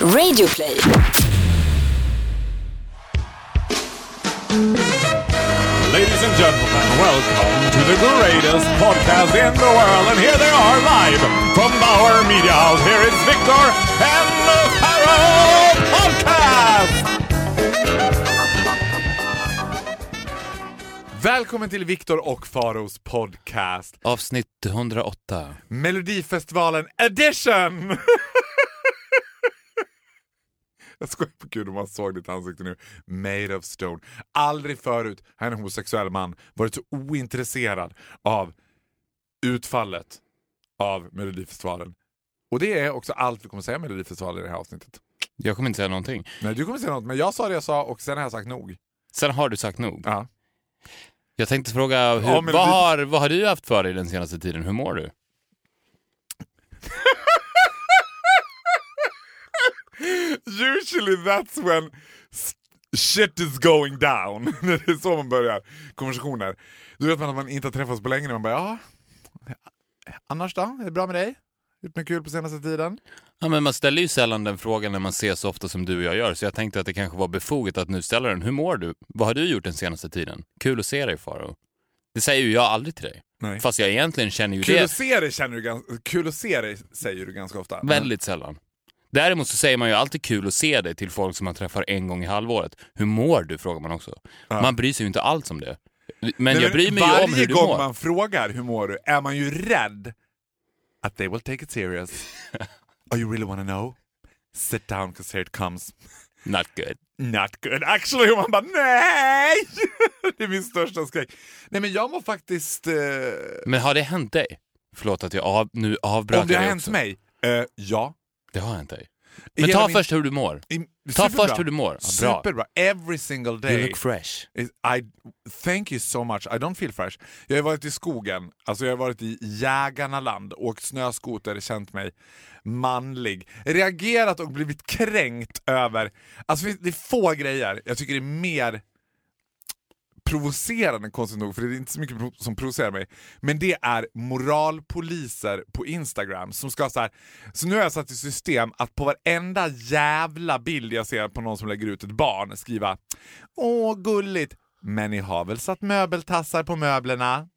Radioplay. Ladies and gentlemen, welcome to the greatest podcast in the world. And here they are live from Bauer Media House. Here is Victor and the Pharaoh Podcast! Välkommen till Victor och Faros podcast. Avsnitt 108. Melodifestivalen edition! Jag skojar på gud om man såg ditt ansikte nu. Made of stone. Aldrig förut har en homosexuell man varit så ointresserad av utfallet av Melodifestivalen. Och det är också allt vi kommer säga om Melodifestivalen i det här avsnittet. Jag kommer inte säga någonting. Nej, du kommer säga något, men jag sa det jag sa och sen har jag sagt nog. Sen har du sagt nog. Ja. Jag tänkte fråga, hur, Ja, vad, har, vad har du haft för dig den senaste tiden? Hur mår du? Usually that's when shit is going down. det är så man börjar konversationer. Du vet man att man inte har träffats på länge och man bara ja, annars då? Är det bra med dig? Gjort något kul på senaste tiden? Ja, men man ställer ju sällan den frågan när man ses så ofta som du och jag gör, så jag tänkte att det kanske var befogat att nu ställa den. Hur mår du? Vad har du gjort den senaste tiden? Kul att se dig, Faro. Det säger ju jag aldrig till dig. Nej. Fast jag egentligen känner ju Kul det att se dig känner du kul att se dig säger du ganska ofta. väldigt sällan. Däremot så säger man ju alltid kul att se dig till folk som man träffar en gång i halvåret. Hur mår du? frågar man också. Man bryr sig ju inte alls om det. Men Nej, jag bryr mig ju varje om hur du gång mår. man frågar hur mår du är man ju rädd att they will take it serious. oh you really wanna know? Sit down cause here it comes. Not good. Not good actually. Och man bara nej! det är min största skräck. Nej men jag mår faktiskt... Eh, Men har det hänt dig? Förlåt att jag av, nu avbröt om det har hänt mig? Eh, ja. Det har hänt dig. Men ta min- först hur du mår. I, Ta först hur du mår. Ja, bra. Superbra. Every single day. You look fresh. I, thank you so much. I don't feel fresh. Jag har varit i skogen, alltså jag har varit i jägarnaland, åkt snöskoter, känt mig manlig. Reagerat och blivit kränkt över... Alltså det är få grejer jag tycker är mer provocerande konstigt nog, för det är inte så mycket som provocerar mig. Men det är moralpoliser på Instagram som ska så här. Så nu har jag satt i system att på varenda jävla bild jag ser på någon som lägger ut ett barn skriva Åh gulligt, men ni har väl satt möbeltassar på möblerna?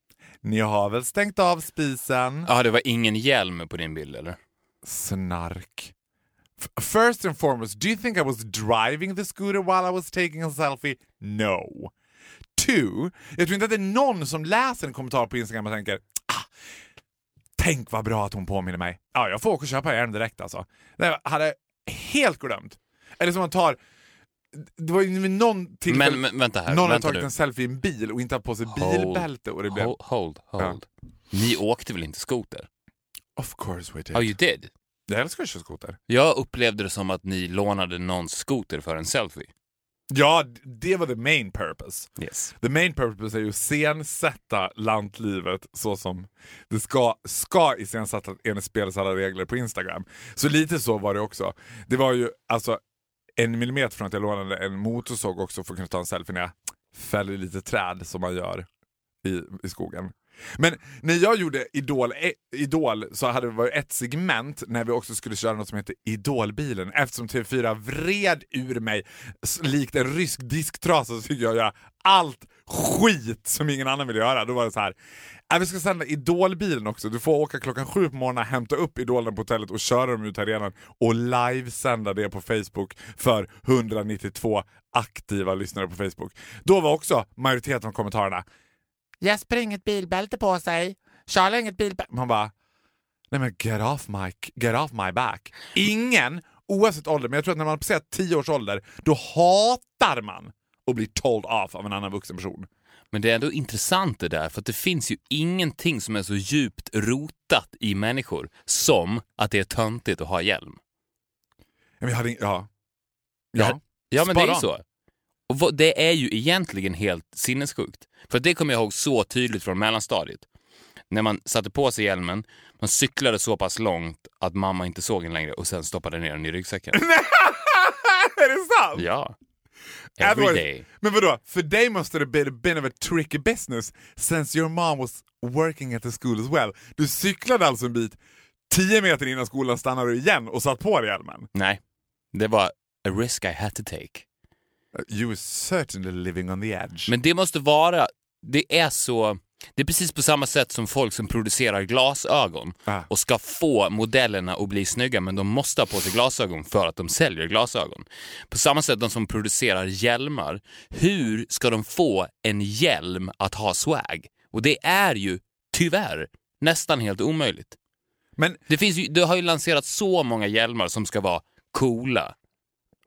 Ni har väl stängt av spisen? Ja, det var ingen hjälm på din bild eller? Snark. First and foremost, do you think I was driving the scooter while I was taking a selfie? No. Two, jag tror inte att det är någon som läser en kommentar på Instagram och tänker ah, Tänk vad bra att hon påminner mig. Ja, jag får åka och köpa den direkt alltså. Det hade helt glömt. Eller som man tar det var ju någon tillfälle Men, men vänta här, någon vänta tagit nu. en selfie i en bil och inte haft på sig Hold. bilbälte och det blev... Hold, hold, hold. Ni åkte väl inte skoter? Of course we did. Oh, you did? Jag älskar att köra skoter. Jag upplevde det som att ni lånade någons skoter för en selfie. Ja, det var the main purpose. Yes. The main purpose är ju att iscensätta lantlivet så som det ska, ska iscensättas enligt spelets alla regler på Instagram. Så lite så var det också. Det var ju alltså en millimeter från att jag lånade en motorsåg också för att kunna ta en selfie när jag fäller lite träd som man gör i, i skogen. Men när jag gjorde Idol, e, Idol så hade det varit ett segment när vi också skulle köra något som heter Idolbilen. Eftersom TV4 vred ur mig likt en rysk disktrasa så fick jag göra allt skit som ingen annan ville göra. Då var det så här. "Äh, vi ska sända Idolbilen också. Du får åka klockan sju på morgonen, hämta upp Idolen på hotellet och köra dem ut arenan och livesända det på Facebook för 192 aktiva lyssnare på Facebook. Då var också majoriteten av kommentarerna Jesper har inget bilbälte på sig. Charlie har inget bilbälte. Man bara, nej men get off my, get off my back. Ingen, oavsett ålder, men jag tror att när man har passerat 10 års ålder, då hatar man att bli told off av en annan vuxen person. Men det är ändå intressant det där, för att det finns ju ingenting som är så djupt rotat i människor som att det är töntigt att ha hjälm. Ja, men jag hade, ja. Ja, Ja, men det är ju så. Och vad- det är ju egentligen helt sinnessjukt. För det kommer jag ihåg så tydligt från mellanstadiet. När man satte på sig hjälmen, man cyklade så pass långt att mamma inte såg en längre och sen stoppade ner den i ryggsäcken. är det sant? ja. Every was- day. Men vadå, för dig måste det been, been of a tricky business since your mom was working at the school as well. Du cyklade alltså en bit, 10 meter innan skolan stannade du igen och satt på dig hjälmen. Nej. Det var a risk I had to take. You were certainly living on the edge. Men det måste vara, det är så, det är precis på samma sätt som folk som producerar glasögon Ah. och ska få modellerna att bli snygga men de måste ha på sig glasögon för att de säljer glasögon. På samma sätt de som producerar hjälmar, hur ska de få en hjälm att ha swag? Och det är ju tyvärr nästan helt omöjligt. Men Det, finns ju, det har ju lanserats så många hjälmar som ska vara coola.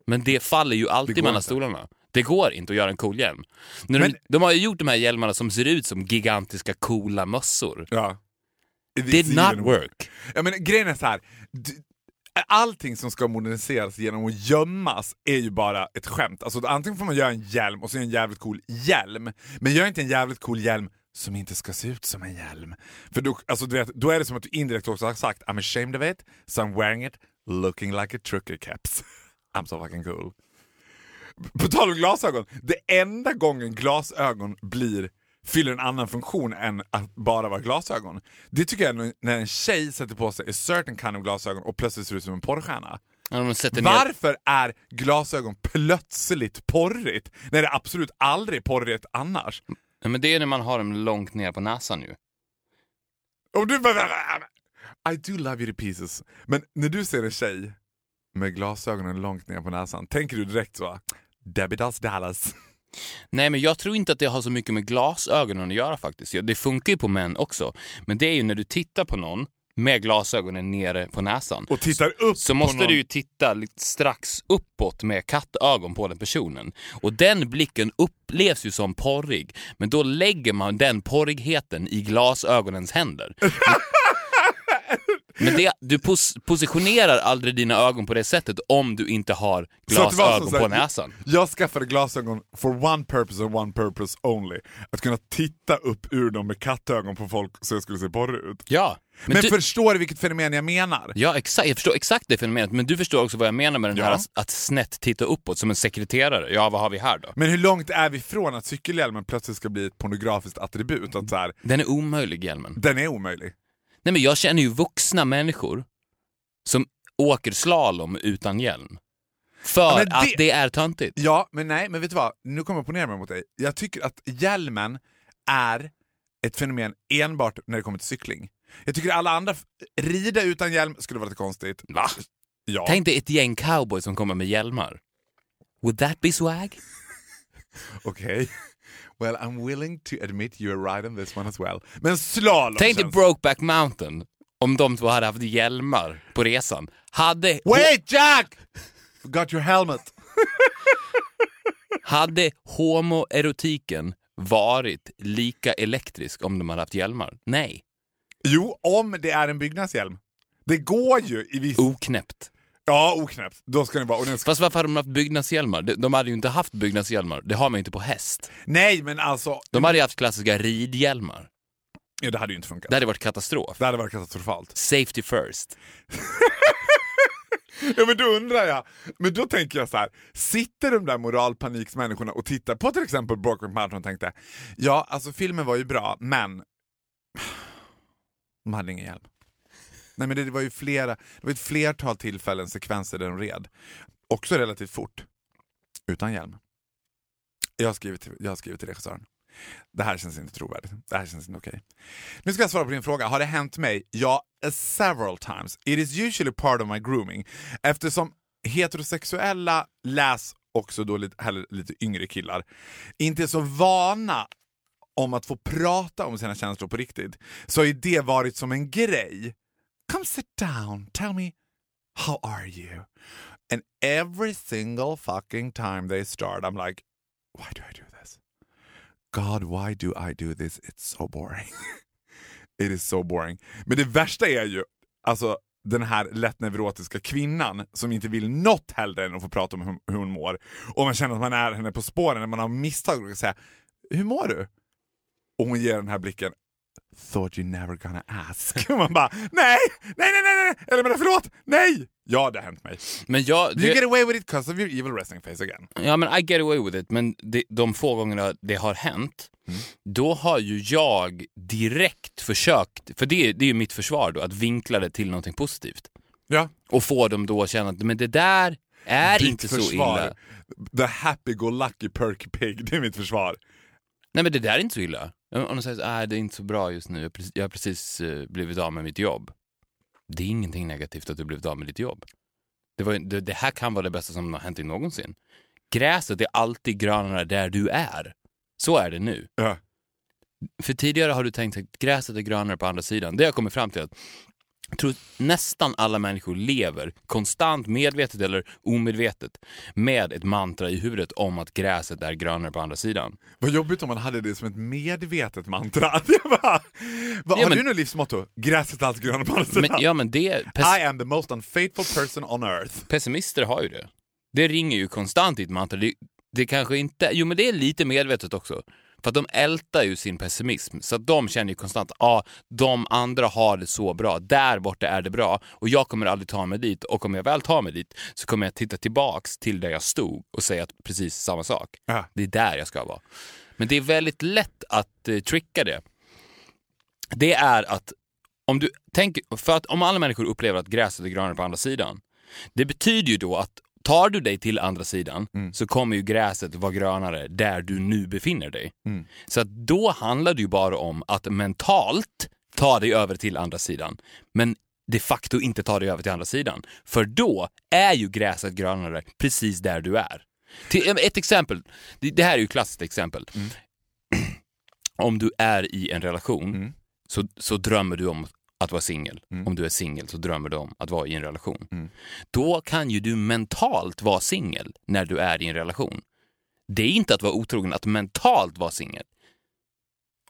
Men det faller ju alltid mellan inte. stolarna. Det går inte att göra en cool hjälm. När Men- de, de har ju gjort de här hjälmarna som ser ut som gigantiska coola mössor. ja. It Did not work. Ja, men grejen är så här. Allting som ska moderniseras genom att gömmas är ju bara ett skämt. Alltså, antingen får man göra en hjälm och så är en jävligt cool hjälm. Men gör inte en jävligt cool hjälm som inte ska se ut som en hjälm. För då, alltså, du vet, då är det som att du indirekt också har sagt I'm ashamed of it, so I'm wearing it looking like a trucker caps. I'm so fucking cool. På tal om glasögon, det enda gången glasögon blir fyller en annan funktion än att bara vara glasögon. Det tycker jag är när en tjej sätter på sig a certain kind of glasögon och plötsligt ser ut som en porrstjärna. Ja, Varför är glasögon plötsligt porrigt när det absolut aldrig är porrigt annars? ja, men det är när man har dem långt ner på näsan ju. Om du bara... I do love you to pieces. Men när du ser en tjej med glasögonen långt ner på näsan, tänker du direkt så? Debbie does Dallas. Nej, men jag tror inte att det har så mycket med glasögonen att göra faktiskt. Det funkar ju på män också. Men det är ju när du tittar på någon med glasögonen nere på näsan. Och tittar upp så måste någon. du ju titta lite strax uppåt med kattögon på den personen. Och den blicken upplevs ju som porrig, men då lägger man den porrigheten i glasögonens händer. Men det, du pos positionerar aldrig dina ögon på det sättet om du inte har glasögon på näsan. Jag skaffade glasögon for one purpose and one purpose only. Att kunna titta upp ur dem med kattögon på folk så jag skulle se porrig ut. Ja, Men, du, förstår du vilket fenomen jag menar? ja exakt, jag förstår exakt det fenomenet, men du förstår också vad jag menar med den Ja. här att, att snett titta uppåt som en sekreterare. Ja, vad har vi här då? Men hur långt är vi från att cykelhjälmen plötsligt ska bli ett pornografiskt attribut? Att så här, Den är omöjlig, hjälmen. den är omöjlig. Nej, men jag känner ju vuxna människor som åker slalom utan hjälm. För Ja, det- att det är töntigt. Ja, men nej, men vet du vad? Nu kommer jag opponera mig mot dig. Jag tycker att hjälmen är ett fenomen enbart när det kommer till cykling. Jag tycker alla andra, rida utan hjälm skulle vara lite konstigt. Va? Ja. Tänk dig ett gäng cowboys som kommer med hjälmar. Would that be swag? Okej. Well, I'm willing to admit you're right on this one as well. Men slalom Tänk dig känns... Brokeback Mountain om de två hade haft hjälmar på resan. Hade, Wait Jack! Forgot your helmet. hade homoerotiken varit lika elektrisk om de hade haft hjälmar? Nej. Jo, om det är en byggnadshjälm. Det går ju i viss... Oknäppt. Ja, oknäppt. Då ska det vara... Och den ska... Fast varför hade de haft byggnadshjälmar? De- De hade ju inte haft byggnadshjälmar. Det har man ju inte på häst. Nej, men alltså... De hade ju haft klassiska ridhjälmar. Ja, det hade ju inte funkat. Det hade varit katastrof. Det hade varit katastrofalt. Safety first. Ja, men då undrar jag, men då tänker jag så här. sitter de där moralpaniksmänniskorna och tittar på till exempel Brokeback Mountain och tänkte, ja alltså filmen var ju bra, men de hade ingen hjälm. Nej men det var ju flera, det var ett flertal tillfällen, sekvenser där de red. Också relativt fort. Utan hjälm. Jag har skrivit, till- jag har skrivit till regissören. Det här känns inte trovärdigt. Det här känns inte okej. Nu ska jag svara på din fråga. Har det hänt mig? Ja, several times. It is usually part of my grooming. Eftersom heterosexuella, läs också då lite, lite yngre killar, inte är så vana om att få prata om sina känslor på riktigt, så har ju det varit som en grej. Come sit down, tell me how are you? And every single fucking time they start I'm like, why do I do this? God, why do I do this? It's so boring. It is so boring. Men det värsta är ju alltså den här lätt neurotiska kvinnan som inte vill något hellre än att få prata om hur, hur hon mår. Och man känner att man är henne på spåren när man har misstag och säga Hur mår du? Och hon ger den här blicken Thought you never gonna ask. Och man bara nej, nej, nej, nej, nej, eller men förlåt, nej! Ja, det har hänt mig. Men jag... You get Det, away with it because of your evil resting face again. ja, men I get away with it. Men det, de få gångerna det har hänt, Mm. då har ju jag direkt försökt, för det, det är ju mitt försvar då, att vinkla det till någonting positivt. Ja. Och få dem då att känna att men det där, är Ditt inte så försvar. illa. The happy-go-lucky perky pig, det är mitt försvar. Nej men det där är inte så illa. Om de säger att ah, det är inte så bra just nu, jag har precis, jag har precis eh, blivit av med mitt jobb. Det är ingenting negativt att du blivit av med ditt jobb. Det, var, det, det här kan vara det bästa som har hänt dig någonsin. Gräset är alltid grönare där du är. Så är det nu. Ja. För tidigare har du tänkt att gräset är grönare på andra sidan. Det har jag kommit fram till att jag tror nästan alla människor lever konstant, medvetet eller omedvetet med ett mantra i huvudet om att gräset är grönare på andra sidan. Vad jobbigt om man hade det som ett medvetet mantra. Bara, vad, Ja, har men- du något livsmotto? Gräset är alltid grönare på andra sidan. Men, ja, men det, I am the most unfaithful person on earth. pessimister har ju det. Det ringer ju konstant i ett mantra. Det, det kanske inte, jo men det är lite medvetet också. För att de ältar ju sin pessimism, så att de känner ju konstant ja, ah, de andra har det så bra, där borta är det bra och jag kommer aldrig ta mig dit och om jag väl tar mig dit så kommer jag titta tillbaks till där jag stod och säga att precis samma sak. Ja. Det är där jag ska vara. Men det är väldigt lätt att eh, tricka det. Det är att om du tänker, för att om alla människor upplever att gräset är grönare på andra sidan, det betyder ju då att tar du dig till andra sidan så kommer ju gräset vara grönare där du nu befinner dig. Så att då handlar det ju bara om att mentalt ta dig över till andra sidan, men de facto inte ta dig över till andra sidan. För då är ju gräset grönare precis där du är. Till, ett exempel, det, här är ju ett klassiskt exempel. Om du är i en relation så, så drömmer du om att vara singel. Om du är singel så drömmer du om att vara i en relation. Då kan ju du mentalt vara singel när du är i en relation. Det är inte att vara otrogen att mentalt vara singel.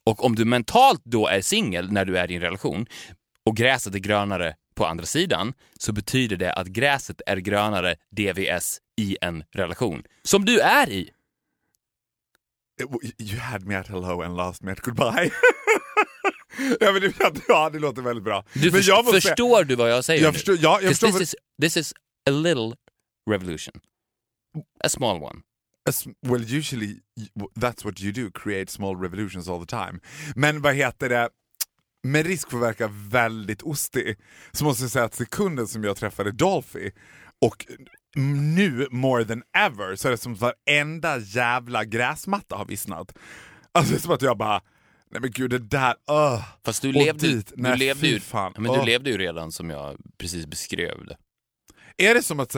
Och om du mentalt då är singel när du är i en relation och gräset är grönare på andra sidan så betyder det att gräset är grönare DVS i en relation som du är i. You had me at hello and lost me at goodbye. ja, men det, ja, det låter väldigt bra. Du men jag måste förstår du vad jag säger Jag nu? förstår- ja, jag förstår this, is, this is a little revolution. A small one. As- Well, usually that's what you do, create small revolutions all the time. Men vad heter det, med risk för att verka väldigt ostig, så måste jag säga att sekunden som jag träffade Dolphy, och nu more than ever, så är det som att varenda jävla gräsmatta har vissnat. Alltså det är som att jag bara, nej men gud det där, uh. Fast du Och levde, dit, du, nej, levde ju, fan. Men du Åh. levde ju redan som jag precis beskrev det. Är det som att,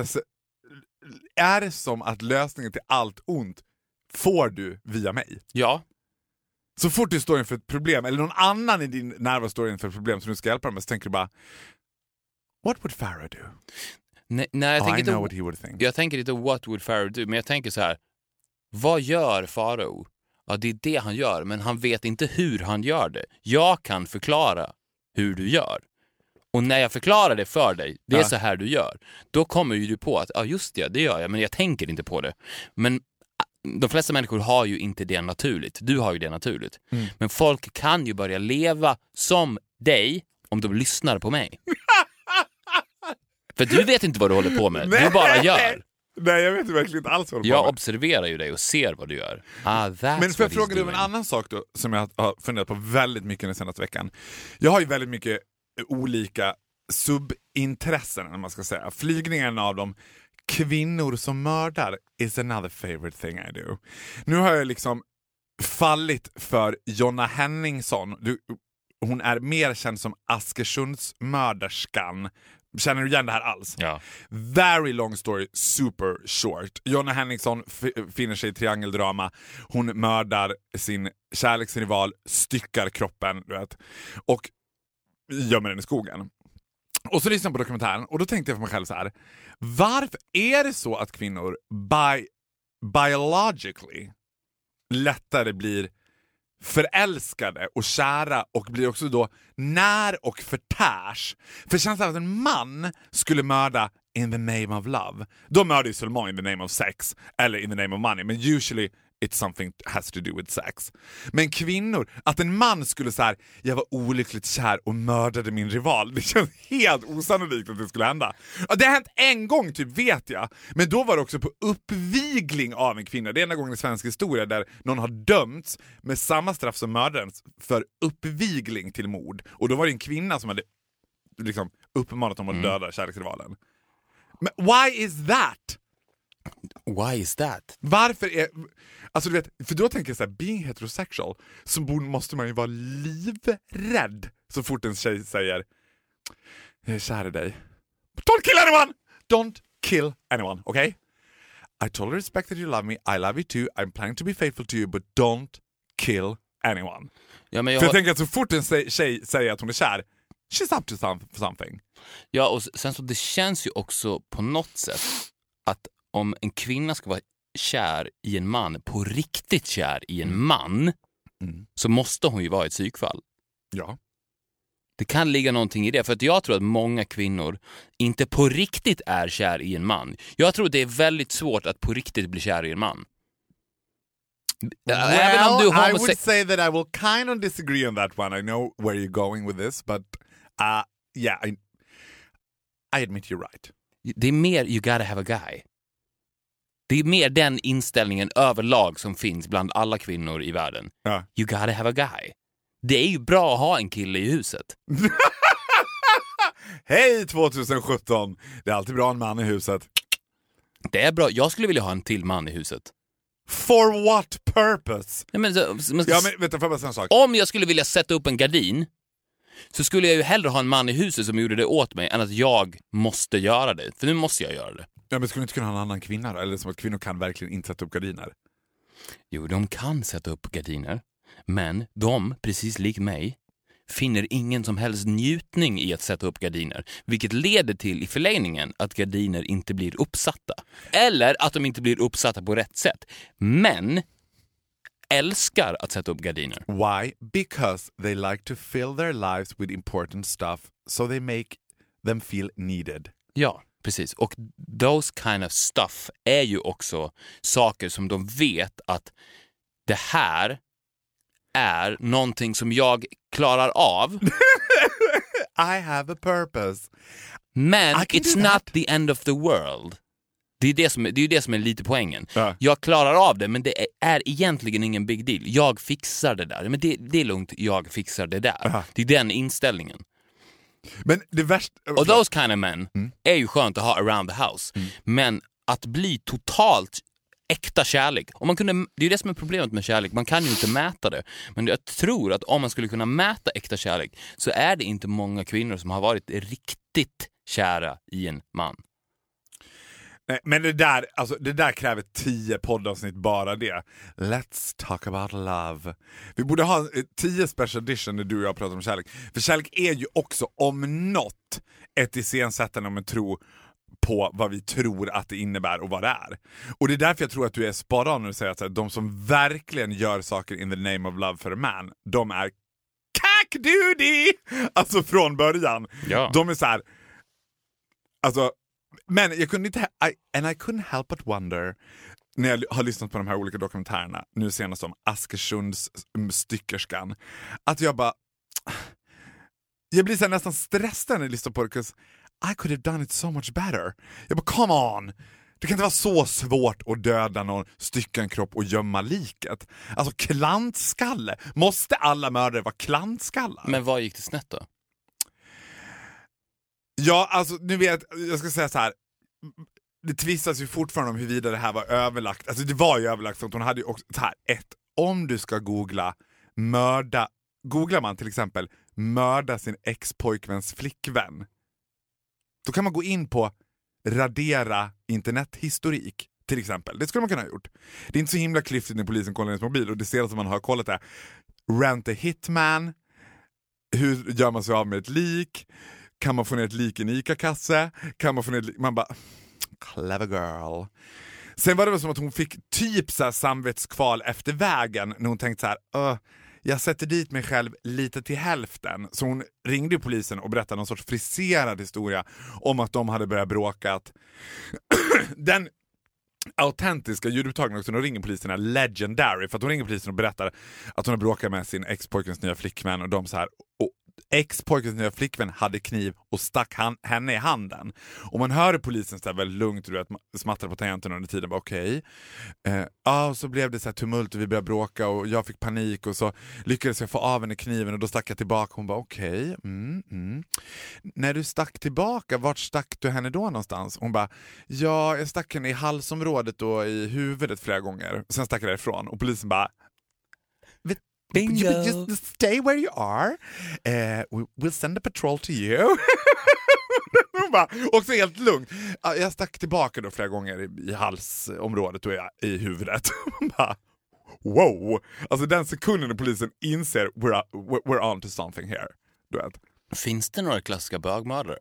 är det som att lösningen till allt ont får du via mig? Ja, Så fort du står inför ett problem, eller någon annan i din närvaro står inför ett problem som du ska hjälpa dem med, så tänker du bara What would Farah do? nej, nej jag, Oh, tänker I know inte, what he would think. jag tänker inte what would Pharaoh do, men jag tänker så här. Vad gör Farao? Ja, det är det han gör, men han vet inte hur han gör det. Jag kan förklara hur du gör. Och när jag förklarar det för dig, det är Ja. så här du gör, då kommer ju du på att ja, just det, det gör jag, men jag tänker inte på det. Men ah, de flesta människor har ju inte det naturligt. Du har ju det naturligt. Mm. Men folk kan ju börja leva som dig om de lyssnar på mig. För du vet inte vad du håller på med, du bara gör. Nej, jag vet verkligen inte alls vad du Jag observerar ju dig och ser vad du gör. Ah, Men får jag fråga dig om en annan sak då, som jag har funderat på väldigt mycket den senaste veckan. Jag har ju väldigt mycket olika subintressen, om man ska säga. Flygningen av dem. Kvinnor som mördar is another favorite thing I do. Nu har jag liksom fallit för Jonna Henningsson. Du, hon är mer känd som Askersundsmörderskan. Känner du igen det här alls? Ja. Very long story, super short. Jonna Henningsson f- finner sig i triangeldrama. Hon mördar sin kärleksrival, styckar kroppen, du vet. Och gömmer den i skogen. Och så lyssnade jag på dokumentären och då tänkte jag för mig själv så här. Varför är det så att kvinnor by, biologically lättare blir förälskade och kära och blir också då när och förtärs. För känslan av att en man skulle mörda in the name of love, då mördar ju Solomon in the name of sex eller in the name of money, men usually it's something has to do with sex. Men kvinnor, att en man skulle säga jag var olyckligt kär och mördade min rival, det känns helt osannolikt att det skulle hända. Det har hänt en gång typ vet jag, men då var det också på uppvigling av en kvinna. Det är enda gången i svensk historia där någon har dömts med samma straff som mördaren för uppvigling till mord. Och då var det en kvinna som hade liksom uppmanat honom att döda kärleksrivalen. Men why is that? Why is that? Varför är... Alltså du vet, för då tänker jag så här, being heterosexual, så borde- måste man ju vara livrädd så fort en tjej säger jag är kär i dig. Don't kill anyone! Don't kill anyone, okay? I totally respect that you love me, I love you too, I'm planning to be faithful to you, but don't kill anyone. Ja, men jag För jag tänker att så fort en tjej säger att hon är kär, she's up to some- something. Ja, och sen så det känns ju också på något sätt att om en kvinna ska vara kär i en man, på riktigt kär i en man, Mm. så måste hon ju vara ett psykfall. Ja. Det kan ligga någonting i det, för att jag tror att många kvinnor inte på riktigt är kär i en man. Jag tror det är väldigt svårt att på riktigt bli kär i en man. Du I would say that I will kind of disagree on that one. I know where you're going with this, but uh, yeah, I, I admit you're right. Det är mer you gotta have a guy. Det är mer den inställningen överlag som finns bland alla kvinnor i världen. Ja. You gotta have a guy. Det är ju bra att ha en kille i huset. Hej 2017! Det är alltid bra en man i huset. Det är bra. Jag skulle vilja ha en till man i huset. For what purpose? Nej, men, så- men, Ja, men vänta, får jag bara säga en sak? Om jag skulle vilja sätta upp en gardin så skulle jag ju hellre ha en man i huset som gjorde det åt mig än att jag måste göra det. För nu måste jag göra det. Ja, men skulle du inte kunna ha en annan kvinna då? Eller som att kvinnor kan verkligen inte sätta upp gardiner? Jo, de kan sätta upp gardiner. Men de, precis lik mig, finner ingen som helst njutning i att sätta upp gardiner. Vilket leder till i förlängningen att gardiner inte blir uppsatta. Eller att de inte blir uppsatta på rätt sätt. Men älskar att sätta upp gardiner. Why? Because they like to fill their lives with important stuff so they make them feel needed. Ja, precis. Och those kind of stuff är ju också saker som de vet att det här är någonting som jag klarar av, I have a purpose. men it's not that. the end of the world. Det är det som är, det är det som är lite poängen. Ja. Jag klarar av det, men det är, är egentligen ingen big deal. Jag fixar det där. Men det, det är lugnt, jag fixar det där. Aha. Det är den inställningen. Men det värsta... Och those kind of men Mm. är ju skönt att ha around the house. Men att bli totalt äkta kärlek. Och man kunde, det är ju det som är problemet med kärlek, man kan ju inte mäta det. Men jag tror att om man skulle kunna mäta äkta kärlek så är det inte många kvinnor som har varit riktigt kära i en man. Nej, men det där, alltså, det där kräver tio poddavsnitt bara det. Let's talk about love. Vi borde ha eh, tio special edition när du och jag pratar om kärlek. För kärlek är ju också om något ett iscensättande om en tro på vad vi tror att det innebär och vad det är. Och det är därför jag tror att du är spot on när du säger att de som verkligen gör saker in the name of love for a man, de är cack duty! Alltså från början. Ja. De är så här. Alltså, men jag kunde inte, I, and I couldn't help but wonder när jag har lyssnat på de här olika dokumentärerna, nu senast om Askersunds styckerskan, att jag bara... Jag blir så nästan stressad när jag lyssnar på det, I could have done it so much better. Jag bara, come on! Det kan inte vara så svårt att döda någon, stycka en kropp och gömma liket. Alltså klantskalle! Måste alla mördare vara klantskallar? Men vad gick det snett då? Ja, alltså nu vet jag ska säga så här. Det tvistas ju fortfarande om huruvida det här var överlagt. Alltså det var ju överlagt hon hade ju också, så här, ett, om du ska googla mörda, googlar man till exempel mörda sin ex-pojkväns flickvän. Då kan man gå in på radera internethistorik till exempel. Det skulle man kunna ha gjort. Det är inte så himla klyftigt när polisen kollar ens mobil och det ser som man har kollat det. Rent a hitman, hur gör man sig av med ett lik? Kan man få ner ett lik i en ICA-kasse? Kan man få ner ett lik? Man bara, clever girl. Sen var det väl som att hon fick typ så här samvetskval efter vägen när hon tänkte så här, uh, jag sätter dit mig själv lite till hälften. Så hon ringde ju polisen och berättade någon sorts friserad historia om att de hade börjat bråka. Den autentiska ljudupptagningen också när ringer polisen är legendary. För att hon ringer polisen och berättar att hon har bråkat med sin ex-pojkens nya flickvän och de så här och ex-pojkens nya flickvän hade kniv och stack han, henne i handen. Och man hör polisen så väldigt lugnt du vet, smattra på tangenterna under tiden. Okej. Okay. Eh, ah, och så blev det så tumult och vi började bråka och jag fick panik och så lyckades jag få av henne kniven och då stack jag tillbaka. Hon bara okej. Okay. Mm, mm. När du stack tillbaka, vart stack du henne då någonstans? Hon bara ja, jag stack henne i halsområdet och i huvudet flera gånger. Sen stack jag därifrån och polisen bara Bingo. You just stay where you are. Uh, we'll send a patrol to you. bara, också helt lugnt. Jag stack tillbaka då flera gånger i, halsområdet och i, huvudet. bara, wow! Alltså den sekunden när polisen inser we're, we're on to something here. Du vet. Finns det några klassiska bögmördare?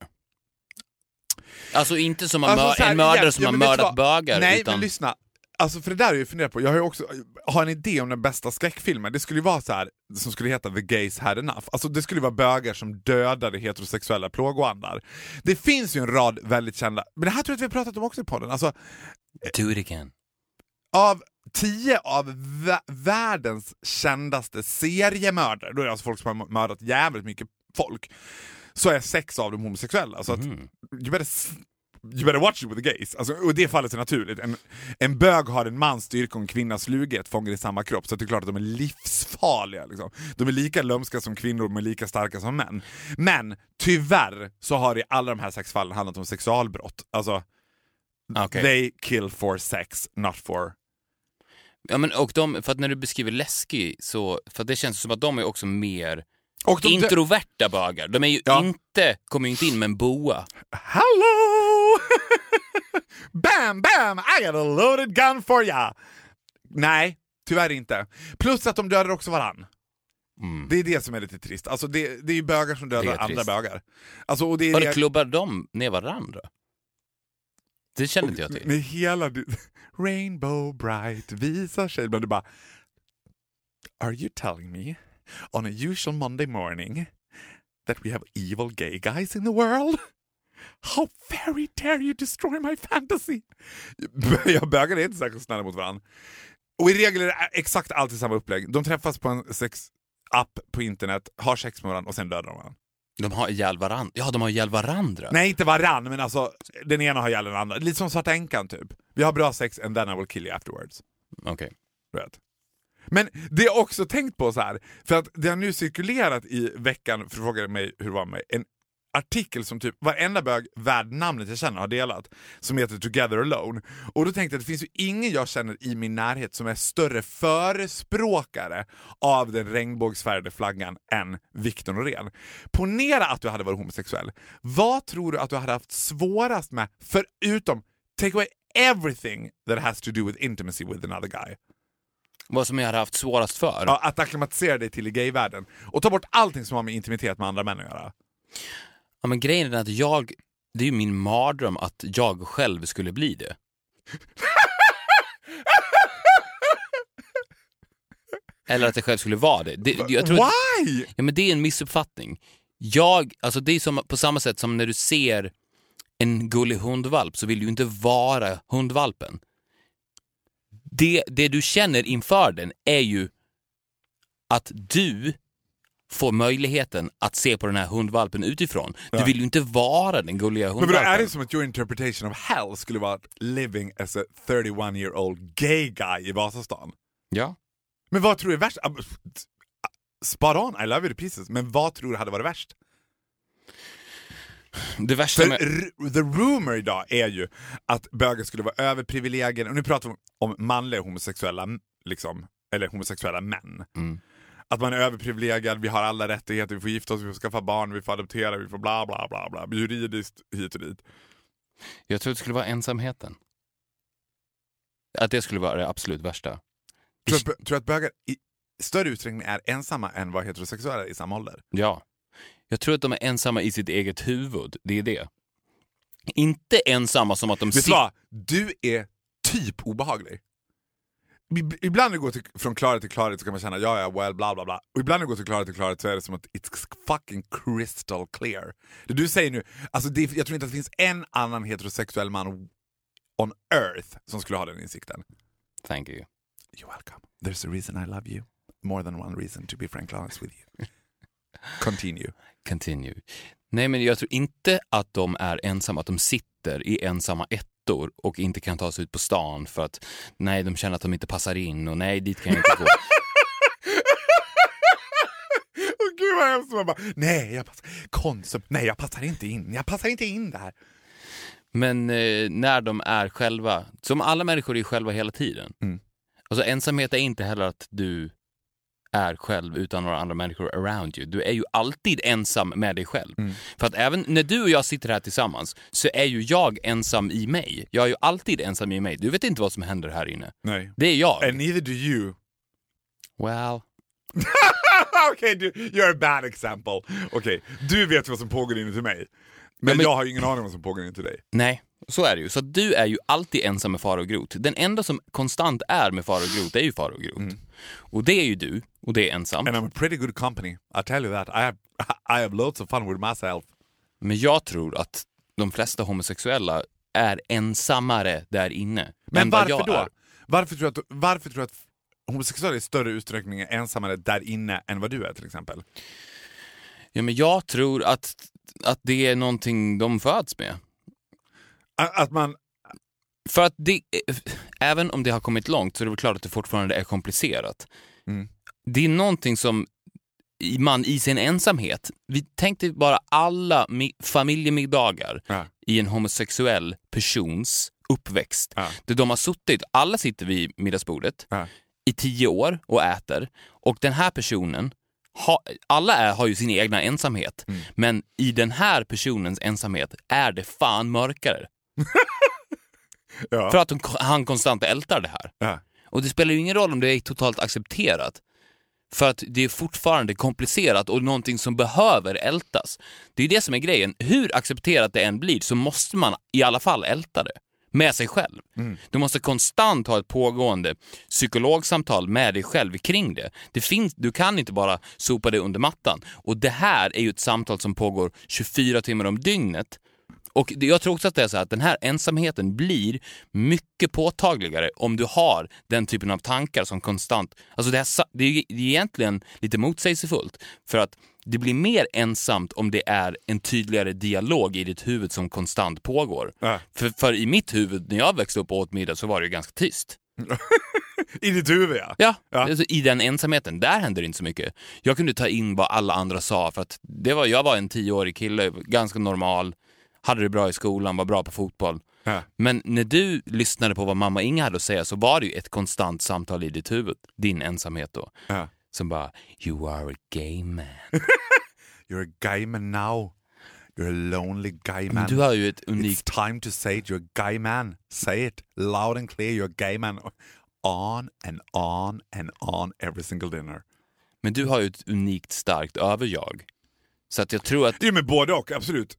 Alltså inte som alltså, en mördare igen, som ja, har mördat bögar. Nej, utan... men lyssna. Alltså för det där har jag funderat på, jag har ju också har en idé om den bästa skräckfilmen. Det skulle ju vara så här, som skulle heta The Gays Had Enough. Alltså det skulle vara bögar som dödade heterosexuella plågoandar. Det finns ju en rad väldigt kända, men det här tror jag att vi har pratat om också i podden. Alltså, Do it again. Av tio av världens kändaste seriemördare, då är det alltså folk som har mördat jävligt mycket folk, så är sex av dem homosexuella. Så mm. att, you better you better watch it with the gays. Alltså, och det fallet är naturligt. En, en bög har en mans styrka och en kvinnas slughet fångar i samma kropp, så det är klart att de är livsfarliga. Liksom. De är lika lömska som kvinnor, är lika starka som män. Men tyvärr så har det i alla de här sex fallen handlat om sexualbrott. Alltså, okay. they kill for sex, not for Ja, men och de, för att när du beskriver läskig, så, för det känns som att de är också mer de, introverta bögar. De är ju ja. inte, kommer ju inte in med en boa. Hallå! bam, bam, I got a loaded gun for ya! Nej, tyvärr inte. Plus att de dödar också varann. Mm. Det är det som är lite trist. Alltså det, det är ju bögar som dödar andra bögar. Alltså, och det är Var det klubbar de ner varandra? Det känner inte jag till. Med hela... Rainbow bright visar sig, men du bara... Are you telling me on a usual Monday morning that we have evil gay guys in the world? How very dare you destroy my fantasy? Jag bögar är inte särskilt snälla mot varandra. Och i regel är det exakt alltid samma upplägg. De träffas på en sexapp på internet, har sex med varandra och sen dödar de varandra. De har ihjäl varandra? Ja, de har ihjäl varandra? Nej, inte varandra, men alltså den ena har ihjäl den andra. Lite som Svarta Änkan typ. Vi har bra sex and then I will kill you afterwards. Okej. Okay. Men det jag också tänkt på så här, för att det har nu cirkulerat i veckan, för att fråga mig hur det var med en artikel som typ varenda bög värd namnet jag känner har delat, som heter Together Alone. Och då tänkte jag att det finns ju ingen jag känner i min närhet som är större förespråkare av den regnbågsfärgade flaggan än Viktor Norén. Ponera att du hade varit homosexuell. Vad tror du att du hade haft svårast med, förutom take away everything that has to do with intimacy with another guy? Vad som jag hade haft svårast för? Ja, att acklimatisera dig till gayvärlden. Och ta bort allting som har med intimitet med andra män att göra. Ja, men grejen är att jag, det är ju min mardröm att jag själv skulle bli det. Eller att jag själv skulle vara det. det jag tror Why? Att, ja, men det är en missuppfattning. Jag, alltså det är som, på samma sätt som när du ser en gullig hundvalp så vill du inte vara hundvalpen. Det, det du känner inför den är ju att du får möjligheten att se på den här hundvalpen utifrån. Du vill ju inte vara den gulliga hundvalpen. Men är det som att your interpretation of hell skulle vara living as a 31 year old gay guy i Vasastan? Ja. Men vad tror du är värst? Spot on, I love you to pieces. Men vad tror du hade varit värst? Det värsta med... The rumor idag är ju att bögar skulle vara överprivilegierade, och nu pratar vi om manliga homosexuella, liksom, eller homosexuella män. Mm att man är överprivilegierad, vi har alla rättigheter, vi får gifta oss, vi får skaffa barn, vi får adoptera, vi får bla bla bla, bla juridiskt hit och dit. Jag tror det skulle vara ensamheten. Att det skulle vara det absolut värsta. Tror du att bögar i större utsträckning är ensamma än vad heterosexuella är i samma ålder? Ja. Jag tror att de är ensamma i sitt eget huvud, det är det. Inte ensamma som att de... Vet du vad? Du är typ obehaglig ibland när det går till, från klarhet till klarhet så kan man känna ja ja well bla bla bla. Och ibland när det går till klarhet till klarhet så är det som att it's fucking crystal clear. Det du säger nu, alltså det, jag tror inte att det finns en annan heterosexuell man on earth som skulle ha den insikten. Thank you. You're welcome. There's a reason I love you. More than one reason to be frankly honest with you. Continue. Continue. Nej, men jag tror inte att de är ensamma, att de sitter i ensamma ettor och inte kan ta sig ut på stan för att nej, de känner att de inte passar in och nej, dit kan jag inte gå. Åh gud vad hemskt. Man bara, nej, jag passar, Konsum, nej jag passar inte in, jag passar inte in där. Men eh, när de är själva, som alla människor är själva hela tiden. Mm. Alltså ensamhet är inte heller att du är själv utan några andra människor around you. Du är ju alltid ensam med dig själv. Mm. För att även när du och jag sitter här tillsammans så är ju jag ensam i mig. Jag är ju alltid ensam i mig. Du vet inte vad som händer här inne. Nej. Det är jag. And neither do you. Well, Okej, du, you're a bad example. Okej, du vet vad som pågår inuti mig. Men, men- jag har ju ingen aning om vad som pågår inuti dig. nej. Så är det ju. Så du är ju alltid ensam med fara och grot. Den enda som konstant är med fara och grot är ju fara och grot. Mm. Och det är ju du, och det är ensam. And I'm a pretty good company, I tell you that. I have, I have loads of fun with myself. Men jag tror att de flesta homosexuella är ensammare där inne. Men varför då? är. Varför tror, du att, varför tror du att homosexuella i större utsträckning är ensammare där inne än vad du är till exempel? Ja, men jag tror att, att det är någonting de föds med. Att man... För att det, även om det har kommit långt så är det väl klart att det fortfarande är komplicerat. Mm. Det är någonting som man i sin ensamhet, vi tänkte bara alla mi- familjemiddagar Ja. i en homosexuell persons uppväxt. Ja. Där de har suttit, alla sitter vid middagsbordet Ja. i tio år och äter och den här personen, ha, alla är, har ju sin egna ensamhet, Mm. men i den här personens ensamhet är det fan mörkare. Ja. För att de, han konstant ältar det här. Ja. Och det spelar ju ingen roll om det är totalt accepterat. För att det är fortfarande komplicerat och någonting som behöver ältas. Det är det som är grejen. Hur accepterat det än blir så måste man i alla fall älta det. Med sig själv. Du måste konstant ha ett pågående psykologsamtal med dig själv kring det. det finns, du kan inte bara sopa det under mattan. Och det här är ju ett samtal som pågår 24 timmar om dygnet. Och jag tror också att det är så att den här ensamheten blir mycket påtagligare om du har den typen av tankar som konstant... Alltså det, här, det är egentligen lite motsägelsefullt. För att det blir mer ensamt om det är en tydligare dialog i ditt huvud som konstant pågår. Ja. För, för i mitt huvud, när jag växte upp och åt middag, så var det ju ganska tyst. I ditt huvud ja. Ja, Ja. Alltså, i den ensamheten, där hände det inte så mycket. Jag kunde ta in vad alla andra sa, för att det var, jag var en tioårig kille, ganska normal, hade det bra i skolan, var bra på fotboll. Ja. Men när du lyssnade på vad mamma Inga hade att säga så var det ju ett konstant samtal i ditt huvud, din ensamhet då, Ja. som bara “You are a gay man”. You're a gay man now. You're a lonely guy man. Men du har ju ett unikt... It's time to say it, you're a gay man. Say it loud and clear, you're a gay man. On and on and on every single dinner. Men du har ju ett unikt starkt överjag. Så att jag tror att... Det är med både och, absolut.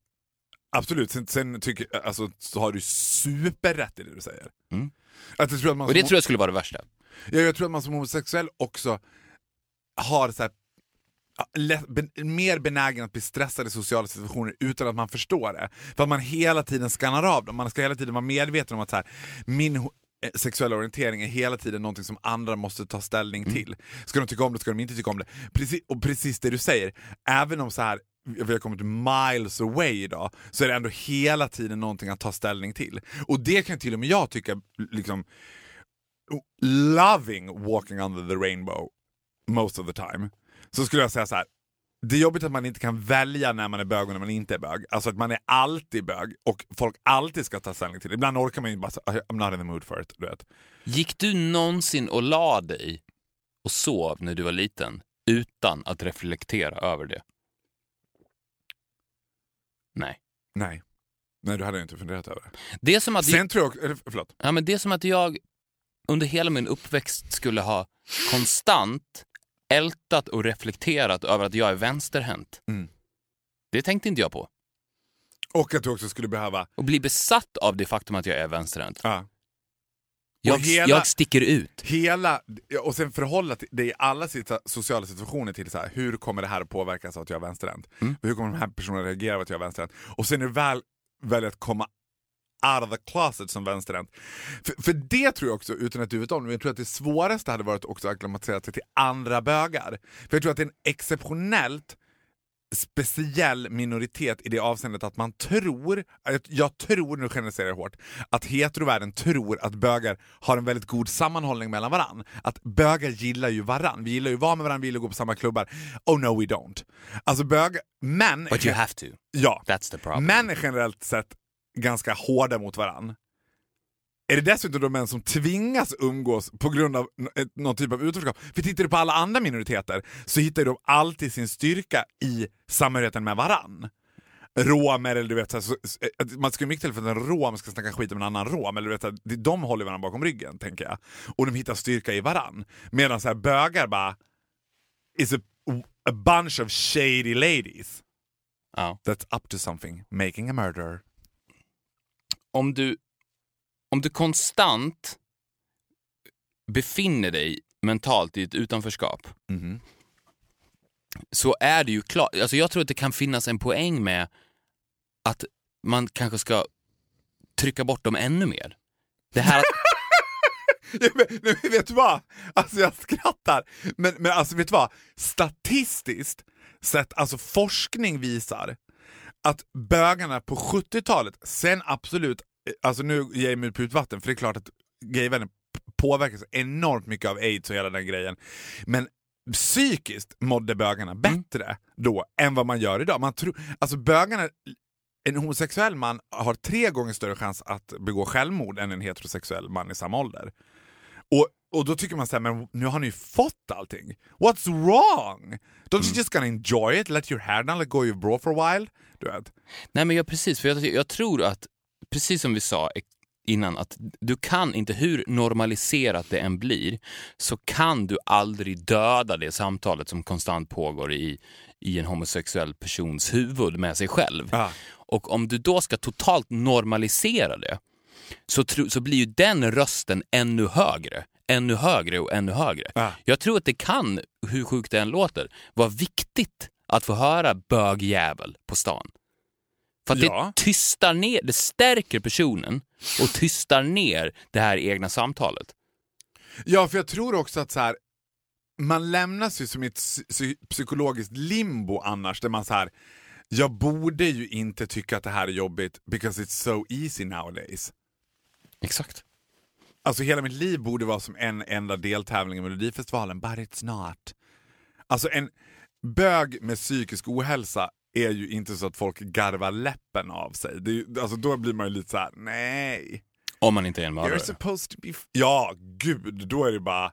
Absolut, sen, sen tycker, alltså, så har du superrätt i det du säger. Mm. Att jag, tror att man Och det som, tror jag skulle vara det värsta. ja, jag tror att man som homosexuell också har så här, ja, lätt, ben, mer benägen att bli stressad i sociala situationer utan att man förstår det. För att man hela tiden skannar av dem. Man ska hela tiden vara medveten om att så här, min eh, sexuella orientering är hela tiden någonting som andra måste ta ställning till. Ska de tycka om det, ska de inte tycka om det. Precis, och precis det du säger, även om så här vi har kommit miles away idag, så är det ändå hela tiden någonting att ta ställning till. Och det kan till och med jag tycka, liksom, loving walking under the rainbow most of the time, så skulle jag säga så här. Det är jobbigt att man inte kan välja när man är bög och när man inte är bög. Alltså att man är alltid bög och folk alltid ska ta ställning till det. Ibland orkar man ju bara säga ah, I'm not in the mood for it. Du vet. Gick du någonsin och la dig och sov när du var liten utan att reflektera över det? Nej. Nej. Nej, du hade inte funderat över. Det som att, Sen tror jag, eller, förlåt. ja, men det är som att jag under hela min uppväxt skulle ha konstant ältat och reflekterat över att jag är vänsterhänt. Mm. Det tänkte inte jag på. Och att du också skulle behöva, Och bli besatt av det faktum att jag är vänsterhänt. ja, Jag, hela- jag sticker ut. hela, och sen förhålla det i alla sociala situationer till så här, hur kommer det här att påverkas av att jag är vänsterhänt? Mm. Hur kommer de här personerna reagera av att jag är vänsterhänt? Och sen när du väl väljer att komma out of the closet som vänsterhänt. För, för det tror jag också, utan att du vet om det, jag tror att det svåraste hade varit också att acklimatisera sig till andra bögar. För jag tror att det är en exceptionellt speciell minoritet i det avseendet att man tror, jag tror, nu generaliserar jag hårt, att heterovärlden tror att bögar har en väldigt god sammanhållning mellan varann. Att bögar gillar ju varann, vi gillar ju att vara med varandra, vi gillar att gå på samma klubbar. Oh no we don't. Alltså bög, män... But you have to. Ja. That's the problem. Män är generellt sett ganska hårda mot varann. Är det dessutom de män som tvingas umgås på grund av någon typ av utanförskap? För tittar du på alla andra minoriteter så hittar de alltid sin styrka i samhörigheten med varann. Romer eller du vet, så, så, att man skulle mycket till för att en rom ska snacka skit om en annan rom. Eller du vet, så de håller varandra bakom ryggen, tänker jag. Och de hittar styrka i varann. Medan så här, bögar bara is a, a bunch of shady ladies Ja. that's up to something, making a murder. Om, du, om du konstant befinner dig mentalt i ett utanförskap Mhm. så är det ju klart, alltså jag tror att det kan finnas en poäng med att man kanske ska trycka bort dem ännu mer. Det här nej, men vet du vad? Alltså jag skrattar. Men, men alltså vet du vad? Statistiskt sett, alltså forskning visar att bögarna på 70-talet, sen absolut, alltså nu ger jag mig ut på vatten för det är klart att gayvärlden p- påverkas enormt mycket av aids och hela den grejen. Men psykiskt mådde bögarna bättre då än vad man gör idag. Man tror, alltså bögarna en homosexuell man har tre gånger större chans att begå självmord än en heterosexuell man i samma ålder. Och, och då tycker man så här, men nu har ni ju fått allting. What's wrong? Don't you just gonna enjoy it? Let your hair down, let go your bra for a while? Du vet. nej men jag, precis, för jag, jag tror att, precis som vi sa innan, att du kan inte, hur normaliserat det än blir, så kan du aldrig döda det samtalet som konstant pågår i, i en homosexuell persons huvud med sig själv. Ja. Och om du då ska totalt normalisera det så, tro, så blir ju den rösten ännu högre. Ännu högre och ännu högre. Ja. Jag tror att det kan, hur sjukt det än låter, vara viktigt att få höra bögjävel på stan. För att Ja. det tystar ner, det stärker personen och tystar ner det här egna samtalet. Ja, för jag tror också att så här, man lämnas ju som i ett psy- psykologiskt limbo annars, där man så här, jag borde ju inte tycka att det här är jobbigt because it's so easy nowadays. Exakt. Alltså hela mitt liv borde vara som en enda deltävling i Melodifestivalen, but it's not. Alltså en bög med psykisk ohälsa är ju inte så att folk garvar läppen av sig. Det är, alltså, då blir man ju lite så här: nej. Om man inte är en mördare. You're supposed to be... Ja, gud, då är det bara...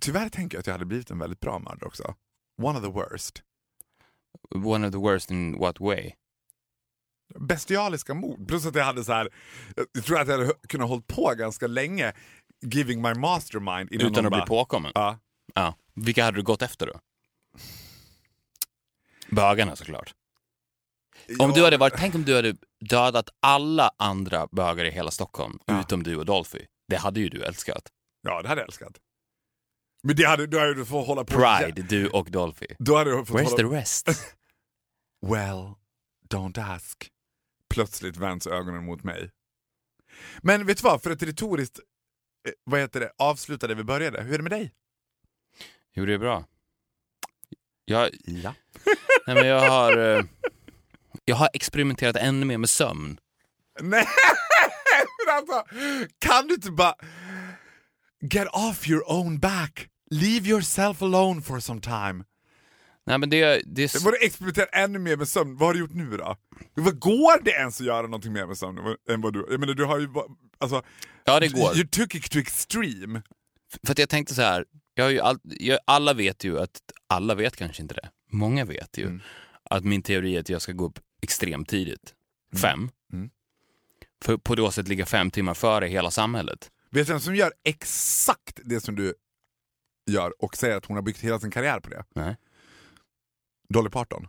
Tyvärr tänker jag att jag hade blivit en väldigt bra mördare också. One of the worst. One of the worst in what way? Bestialiska mord. Plus att jag hade så här, jag tror att jag hade kunnat hålla på ganska länge giving my mastermind. Utan att bara, bli påkommen? Ja. Uh, Ja. Vilka hade du gått efter då? Bögarna såklart. Om Ja, du hade varit, tänk om du hade dödat alla andra bögar i hela Stockholm, Ja. utom du och Dolphy. Det hade ju du älskat. Ja, det hade jag älskat. Men det hade, då hade du fått hålla på... Pride, du och Dolphy. Då hade du fått Where's hålla... the rest? Well, don't ask. Plötsligt vänds ögonen mot mig. Men vet du vad, för ett retoriskt eh, vad heter det, avsluta där vi började. Hur är det med dig? Jo, det bra. Jag, Ja. nej, men jag, har, eh, jag har experimenterat ännu mer med sömn. Nej, men alltså, kan du inte bara... Get off your own back. Leave yourself alone for some time. Nej, men det, det, du experimentera ännu mer med sömn? Vad har du gjort nu då? Vad går det ens att göra någonting mer med sömn än vad du... Jag menar, du har ju... Alltså, ja, det går. You took it to extreme. För att jag tänkte så här, all, jag, alla vet ju att, alla vet kanske inte det, många vet ju Mm. att min teori är att jag ska gå upp extremt tidigt. Fem. Mm. För på det sättet ligga fem timmar före hela samhället. Vet du vem som gör exakt det som du gör och säger att hon har byggt hela sin karriär på det? Nej. Dolly Parton.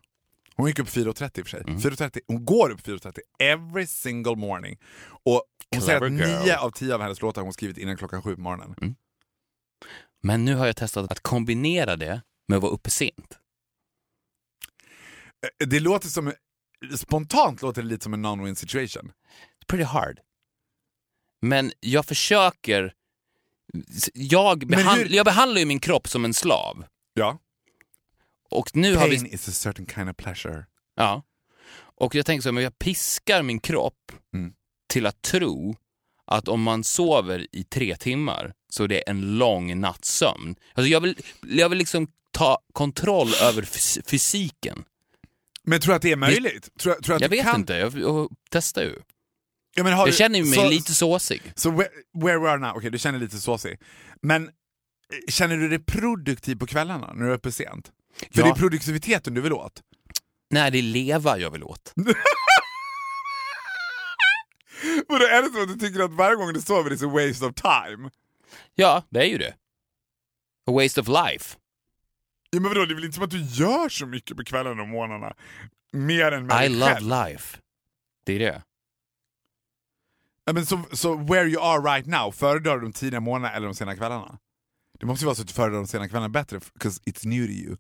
Hon gick upp 4.30 i och för sig. Mm. 4.30, hon går upp 4.30 every single morning. Och hon säger att Clever nio av tio av hennes låtar har hon skrivit innan klockan sju på morgonen. Men nu har jag testat att kombinera det med att vara uppe sent. Eh, Det låter som, spontant låter det lite som en non-win situation. It's pretty hard. Men jag försöker Jag, behand, hur- jag behandlar ju min kropp som en slav. Ja. Och nu har Pain vi... is a certain kind of pleasure. Ja. Och jag tänker så här, men jag piskar min kropp Mm. till att tro att om man sover i tre timmar så är det en lång natts sömn. Alltså jag, vill, jag vill liksom ta kontroll över fys- fysiken. Men tror du att det är möjligt? Tror, tror du att Jag vet kan? inte, jag, jag testar ju. Ja, men har Jag du- känner ju mig så, lite såsig. Så where, where we are now, okej du känner dig lite såsig. Men eh, känner du dig produktiv på kvällarna när du är uppe sent? För Ja. det är produktiviteten du vill åt. Nej, det är leva jag vill åt. Vadå, är det så att du tycker att varje gång du sover är a waste of time? Ja, det är ju det. A waste of life. Ja, men vadå, det är väl inte som att du gör så mycket på kvällarna och morgnarna? Mer än med I love life. Det är det. Ja, men så, så where you are right now, föredrar du de tidiga morgnarna eller de sena kvällarna? Det måste ju vara så att du föredrar de sena kvällarna bättre, because it's new to you.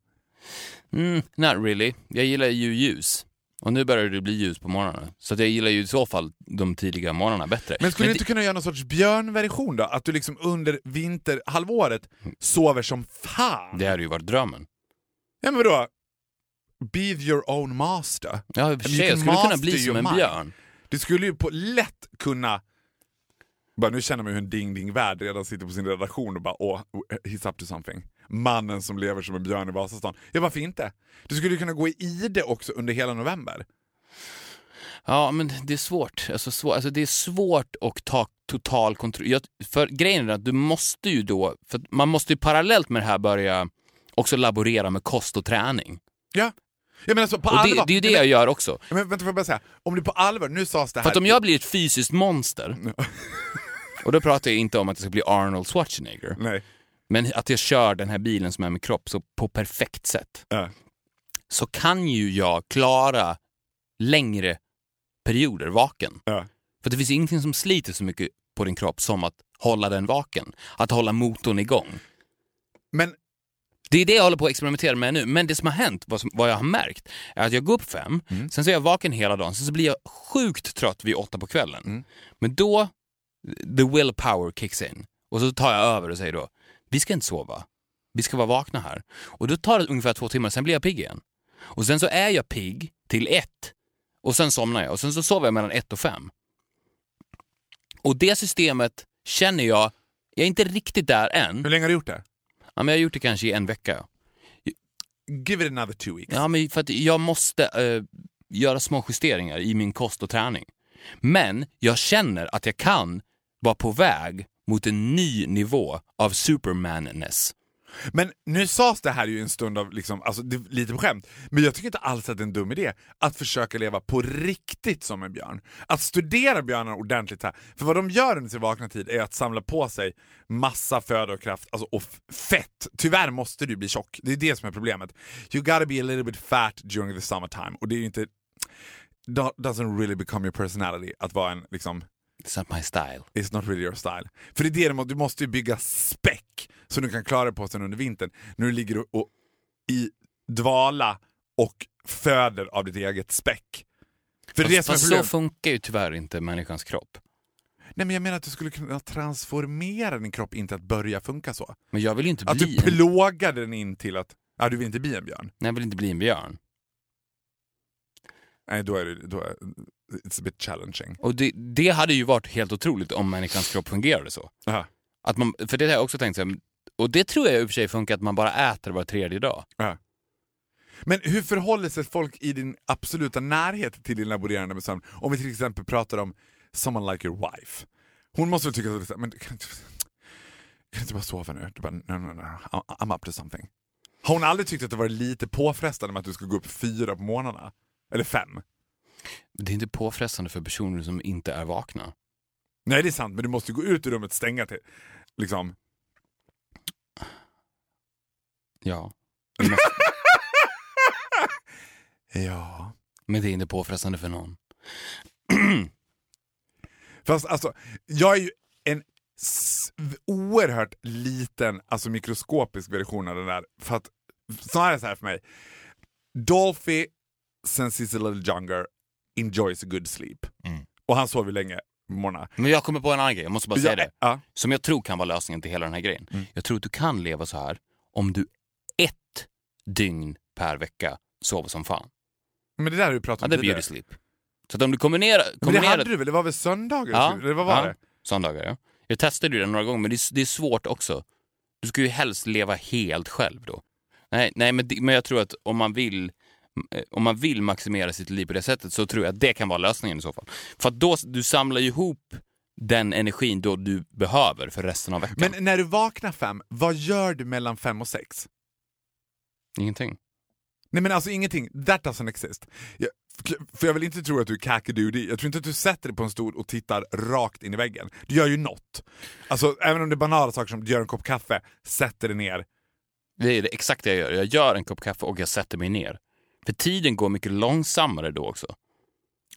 Mm, not really. Jag gillar ju ljus. Och nu börjar det bli ljus på morgonen. Så att jag gillar ju i så fall de tidiga morgnarna bättre. Men skulle du det- inte kunna göra någon sorts björnversion då? Att du liksom under vinterhalvåret sover som fan? Det hade ju varit drömmen. Ja men vadå? Be your own master. Ja, i och för Men sig. Jag skulle kunna bli som en björn. Du skulle ju på lätt kunna... Bara, nu känner man hur en ding-ding-värld redan sitter på sin redaktion och bara åh, he's up to something. Mannen som lever som en björn i Vasastan. Ja varför inte? Du skulle ju kunna gå i ide också under hela november. Ja, men det är svårt. Alltså, svår, alltså, det är svårt att ta total kontroll. Jag, för grejen är att du måste ju då, för man måste ju parallellt med det här börja också laborera med kost och träning. Ja. Jag menar alltså på Och det, allvar. det är ju det Nej, jag gör också. men, men, vänta får jag bara säga. Om du på allvar, nu sades det här... För att om jag blir ett fysiskt monster, och då pratar jag inte om att jag ska bli Arnold Schwarzenegger, Nej. Men att jag kör den här bilen som är min kropp så på perfekt sätt, Ja. så kan ju jag klara längre perioder vaken. Ja. För det finns ingenting som sliter så mycket på din kropp som att hålla den vaken. Att hålla motorn igång. Men Det är det jag håller på att experimentera med nu. Men det som har hänt, vad, som, vad jag har märkt, är att jag går upp fem, sen så är jag vaken hela dagen, sen så blir jag sjukt trött vid åtta på kvällen. Men då, the willpower kicks in. Och så tar jag över och säger då, vi ska inte sova. Vi ska vara vakna här. Och då tar det ungefär två timmar, sen blir jag pigg igen. Och sen så är jag pigg till ett. Och sen somnar jag. Och sen så sover jag mellan ett och fem. Och det systemet känner jag, jag är inte riktigt där än. hur länge har du gjort det? Ja, men jag har gjort det kanske i en vecka. Give it another two weeks. Ja, men för att jag måste eh, göra små justeringar i min kost och träning. Men jag känner att jag kan vara på väg mot en ny nivå av supermanness. Men nu sades det här ju en stund av, liksom, alltså, lite på skämt, men jag tycker inte alls att det är en dum idé att försöka leva på riktigt som en björn. Att studera björnar ordentligt här. För vad de gör under sin vakna tid är att samla på sig massa föda och kraft, alltså, och fett. Tyvärr måste du bli tjock, det är det som är problemet. You gotta be a little bit fat during the summertime. Och det är ju inte... doesn't really become your personality att vara en liksom It's not my style. It's not really your style. För det är det du må- du måste ju bygga späck så du kan klara dig på sen under vintern du ligger och, och, i dvala och föder av ditt eget späck. För det är det Fast, fast så funkar ju tyvärr inte människans kropp. Nej men jag menar att du skulle kunna transformera din kropp inte att börja funka så. Men jag vill ju inte Att bli du en, plågar den in till att, ja du vill inte bli en björn. nej, jag vill inte bli en björn. Nej då är det, då är, it's a bit challenging. Och det, det hade ju varit helt otroligt om människans kropp fungerade så. Aha, Att man, för det har jag också tänkt så här, och det tror jag i och för sig funkar att man bara äter var tredje dag. aha. Men hur förhåller sig folk i din absoluta närhet till din laborerande med sömn? Om vi till exempel pratar om someone like your wife. Hon måste väl tycka att men du kan inte, kan inte bara sova nu? Du bara, no, no, no, I'm- I'm up to something. Har hon aldrig tyckt att det var lite påfrestande med att du ska gå upp fyra på morgnarna? Eller fem? Det är inte påfrestande för personer som inte är vakna. Nej det är sant, men du måste gå ut ur rummet, stänga till. Liksom. Ja. Måste- Ja. Men det är inte påfrestande för någon. Fast alltså, jag är ju en oerhört liten, alltså mikroskopisk version av den där. För att, snarare så här för mig. Dolphy, sen Cecil Little Younger, enjoys a good sleep. Mm. Och han sover länge. morgnar. Men jag kommer på en annan grej, jag måste bara säga det. Ja. Som jag tror kan vara lösningen till hela den här grejen. Mm. Jag tror att du kan leva så här om du ett dygn per vecka sover som fan. Men det där har vi pratat Ja, om det är tidigare. beauty sleep. Så att om du kombinerar... Men det kombinerar hade du väl? Det var väl söndagar? Ja, Eller vad var ja. det? Söndagar, ja. Jag testade ju det några gånger, men det är, det är svårt också. Du ska ju helst leva helt själv då. Nej, nej men, det- men jag tror att om man vill om man vill maximera sitt liv på det sättet så tror jag att det kan vara lösningen i så fall. För att då, du samlar ju ihop den energin då du behöver för resten av veckan. Men när du vaknar fem, vad gör du mellan fem och sex? Ingenting. Nej men alltså ingenting, that doesn't exist. Jag, för jag vill inte tro att du är kackadoodie, jag tror inte att du sätter dig på en stol och tittar rakt in i väggen. Du gör ju något. Alltså även om det är banala saker som du gör en kopp kaffe, sätter dig ner. Det är det exakt det jag gör. Jag gör en kopp kaffe och jag sätter mig ner. För tiden går mycket långsammare då också.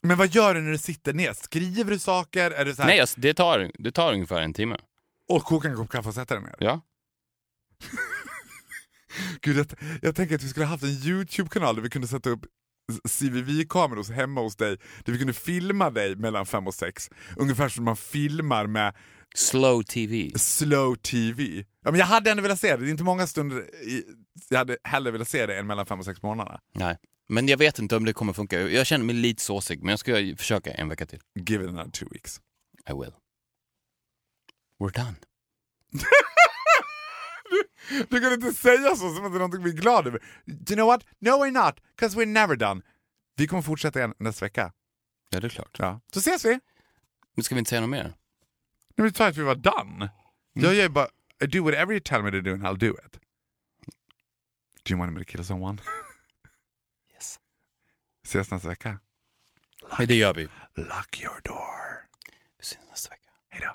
Men vad gör du när du sitter ner? Skriver du saker? Är det så här, Nej, alltså, det, tar, det tar ungefär en timme. och kokar en kopp kaffe och sätter dig ner? Ja. Gud, jag, jag tänker att vi skulle ha haft en YouTube-kanal där vi kunde sätta upp CVV-kameror hemma hos dig, där vi kunde filma dig mellan fem och sex. Ungefär som man filmar med Slow TV. slow TV. Ja, men jag hade ändå velat se det, det är inte många stunder i, jag hade hellre velat se det än mellan fem och sex månader. Nej. Men jag vet inte om det kommer funka. Jag känner mig lite såsig, men jag ska försöka en vecka till. Give it another two weeks. I will. We're done. Du kan inte säga så som att det är någonting vi är glada över. Do you know what? No we're not, because we're never done. Vi kommer fortsätta igen nästa vecka. Ja, det är klart. Ja. Så ses vi! Men ska vi inte säga något mer? Nej, men du sa att vi var done. Jag gör bara, I do whatever you tell me to do and I'll do it. Do you want me to kill someone? Yes. Ses nästa vecka. Nej, det gör vi. Lock your door. Vi ses nästa vecka. Hejdå.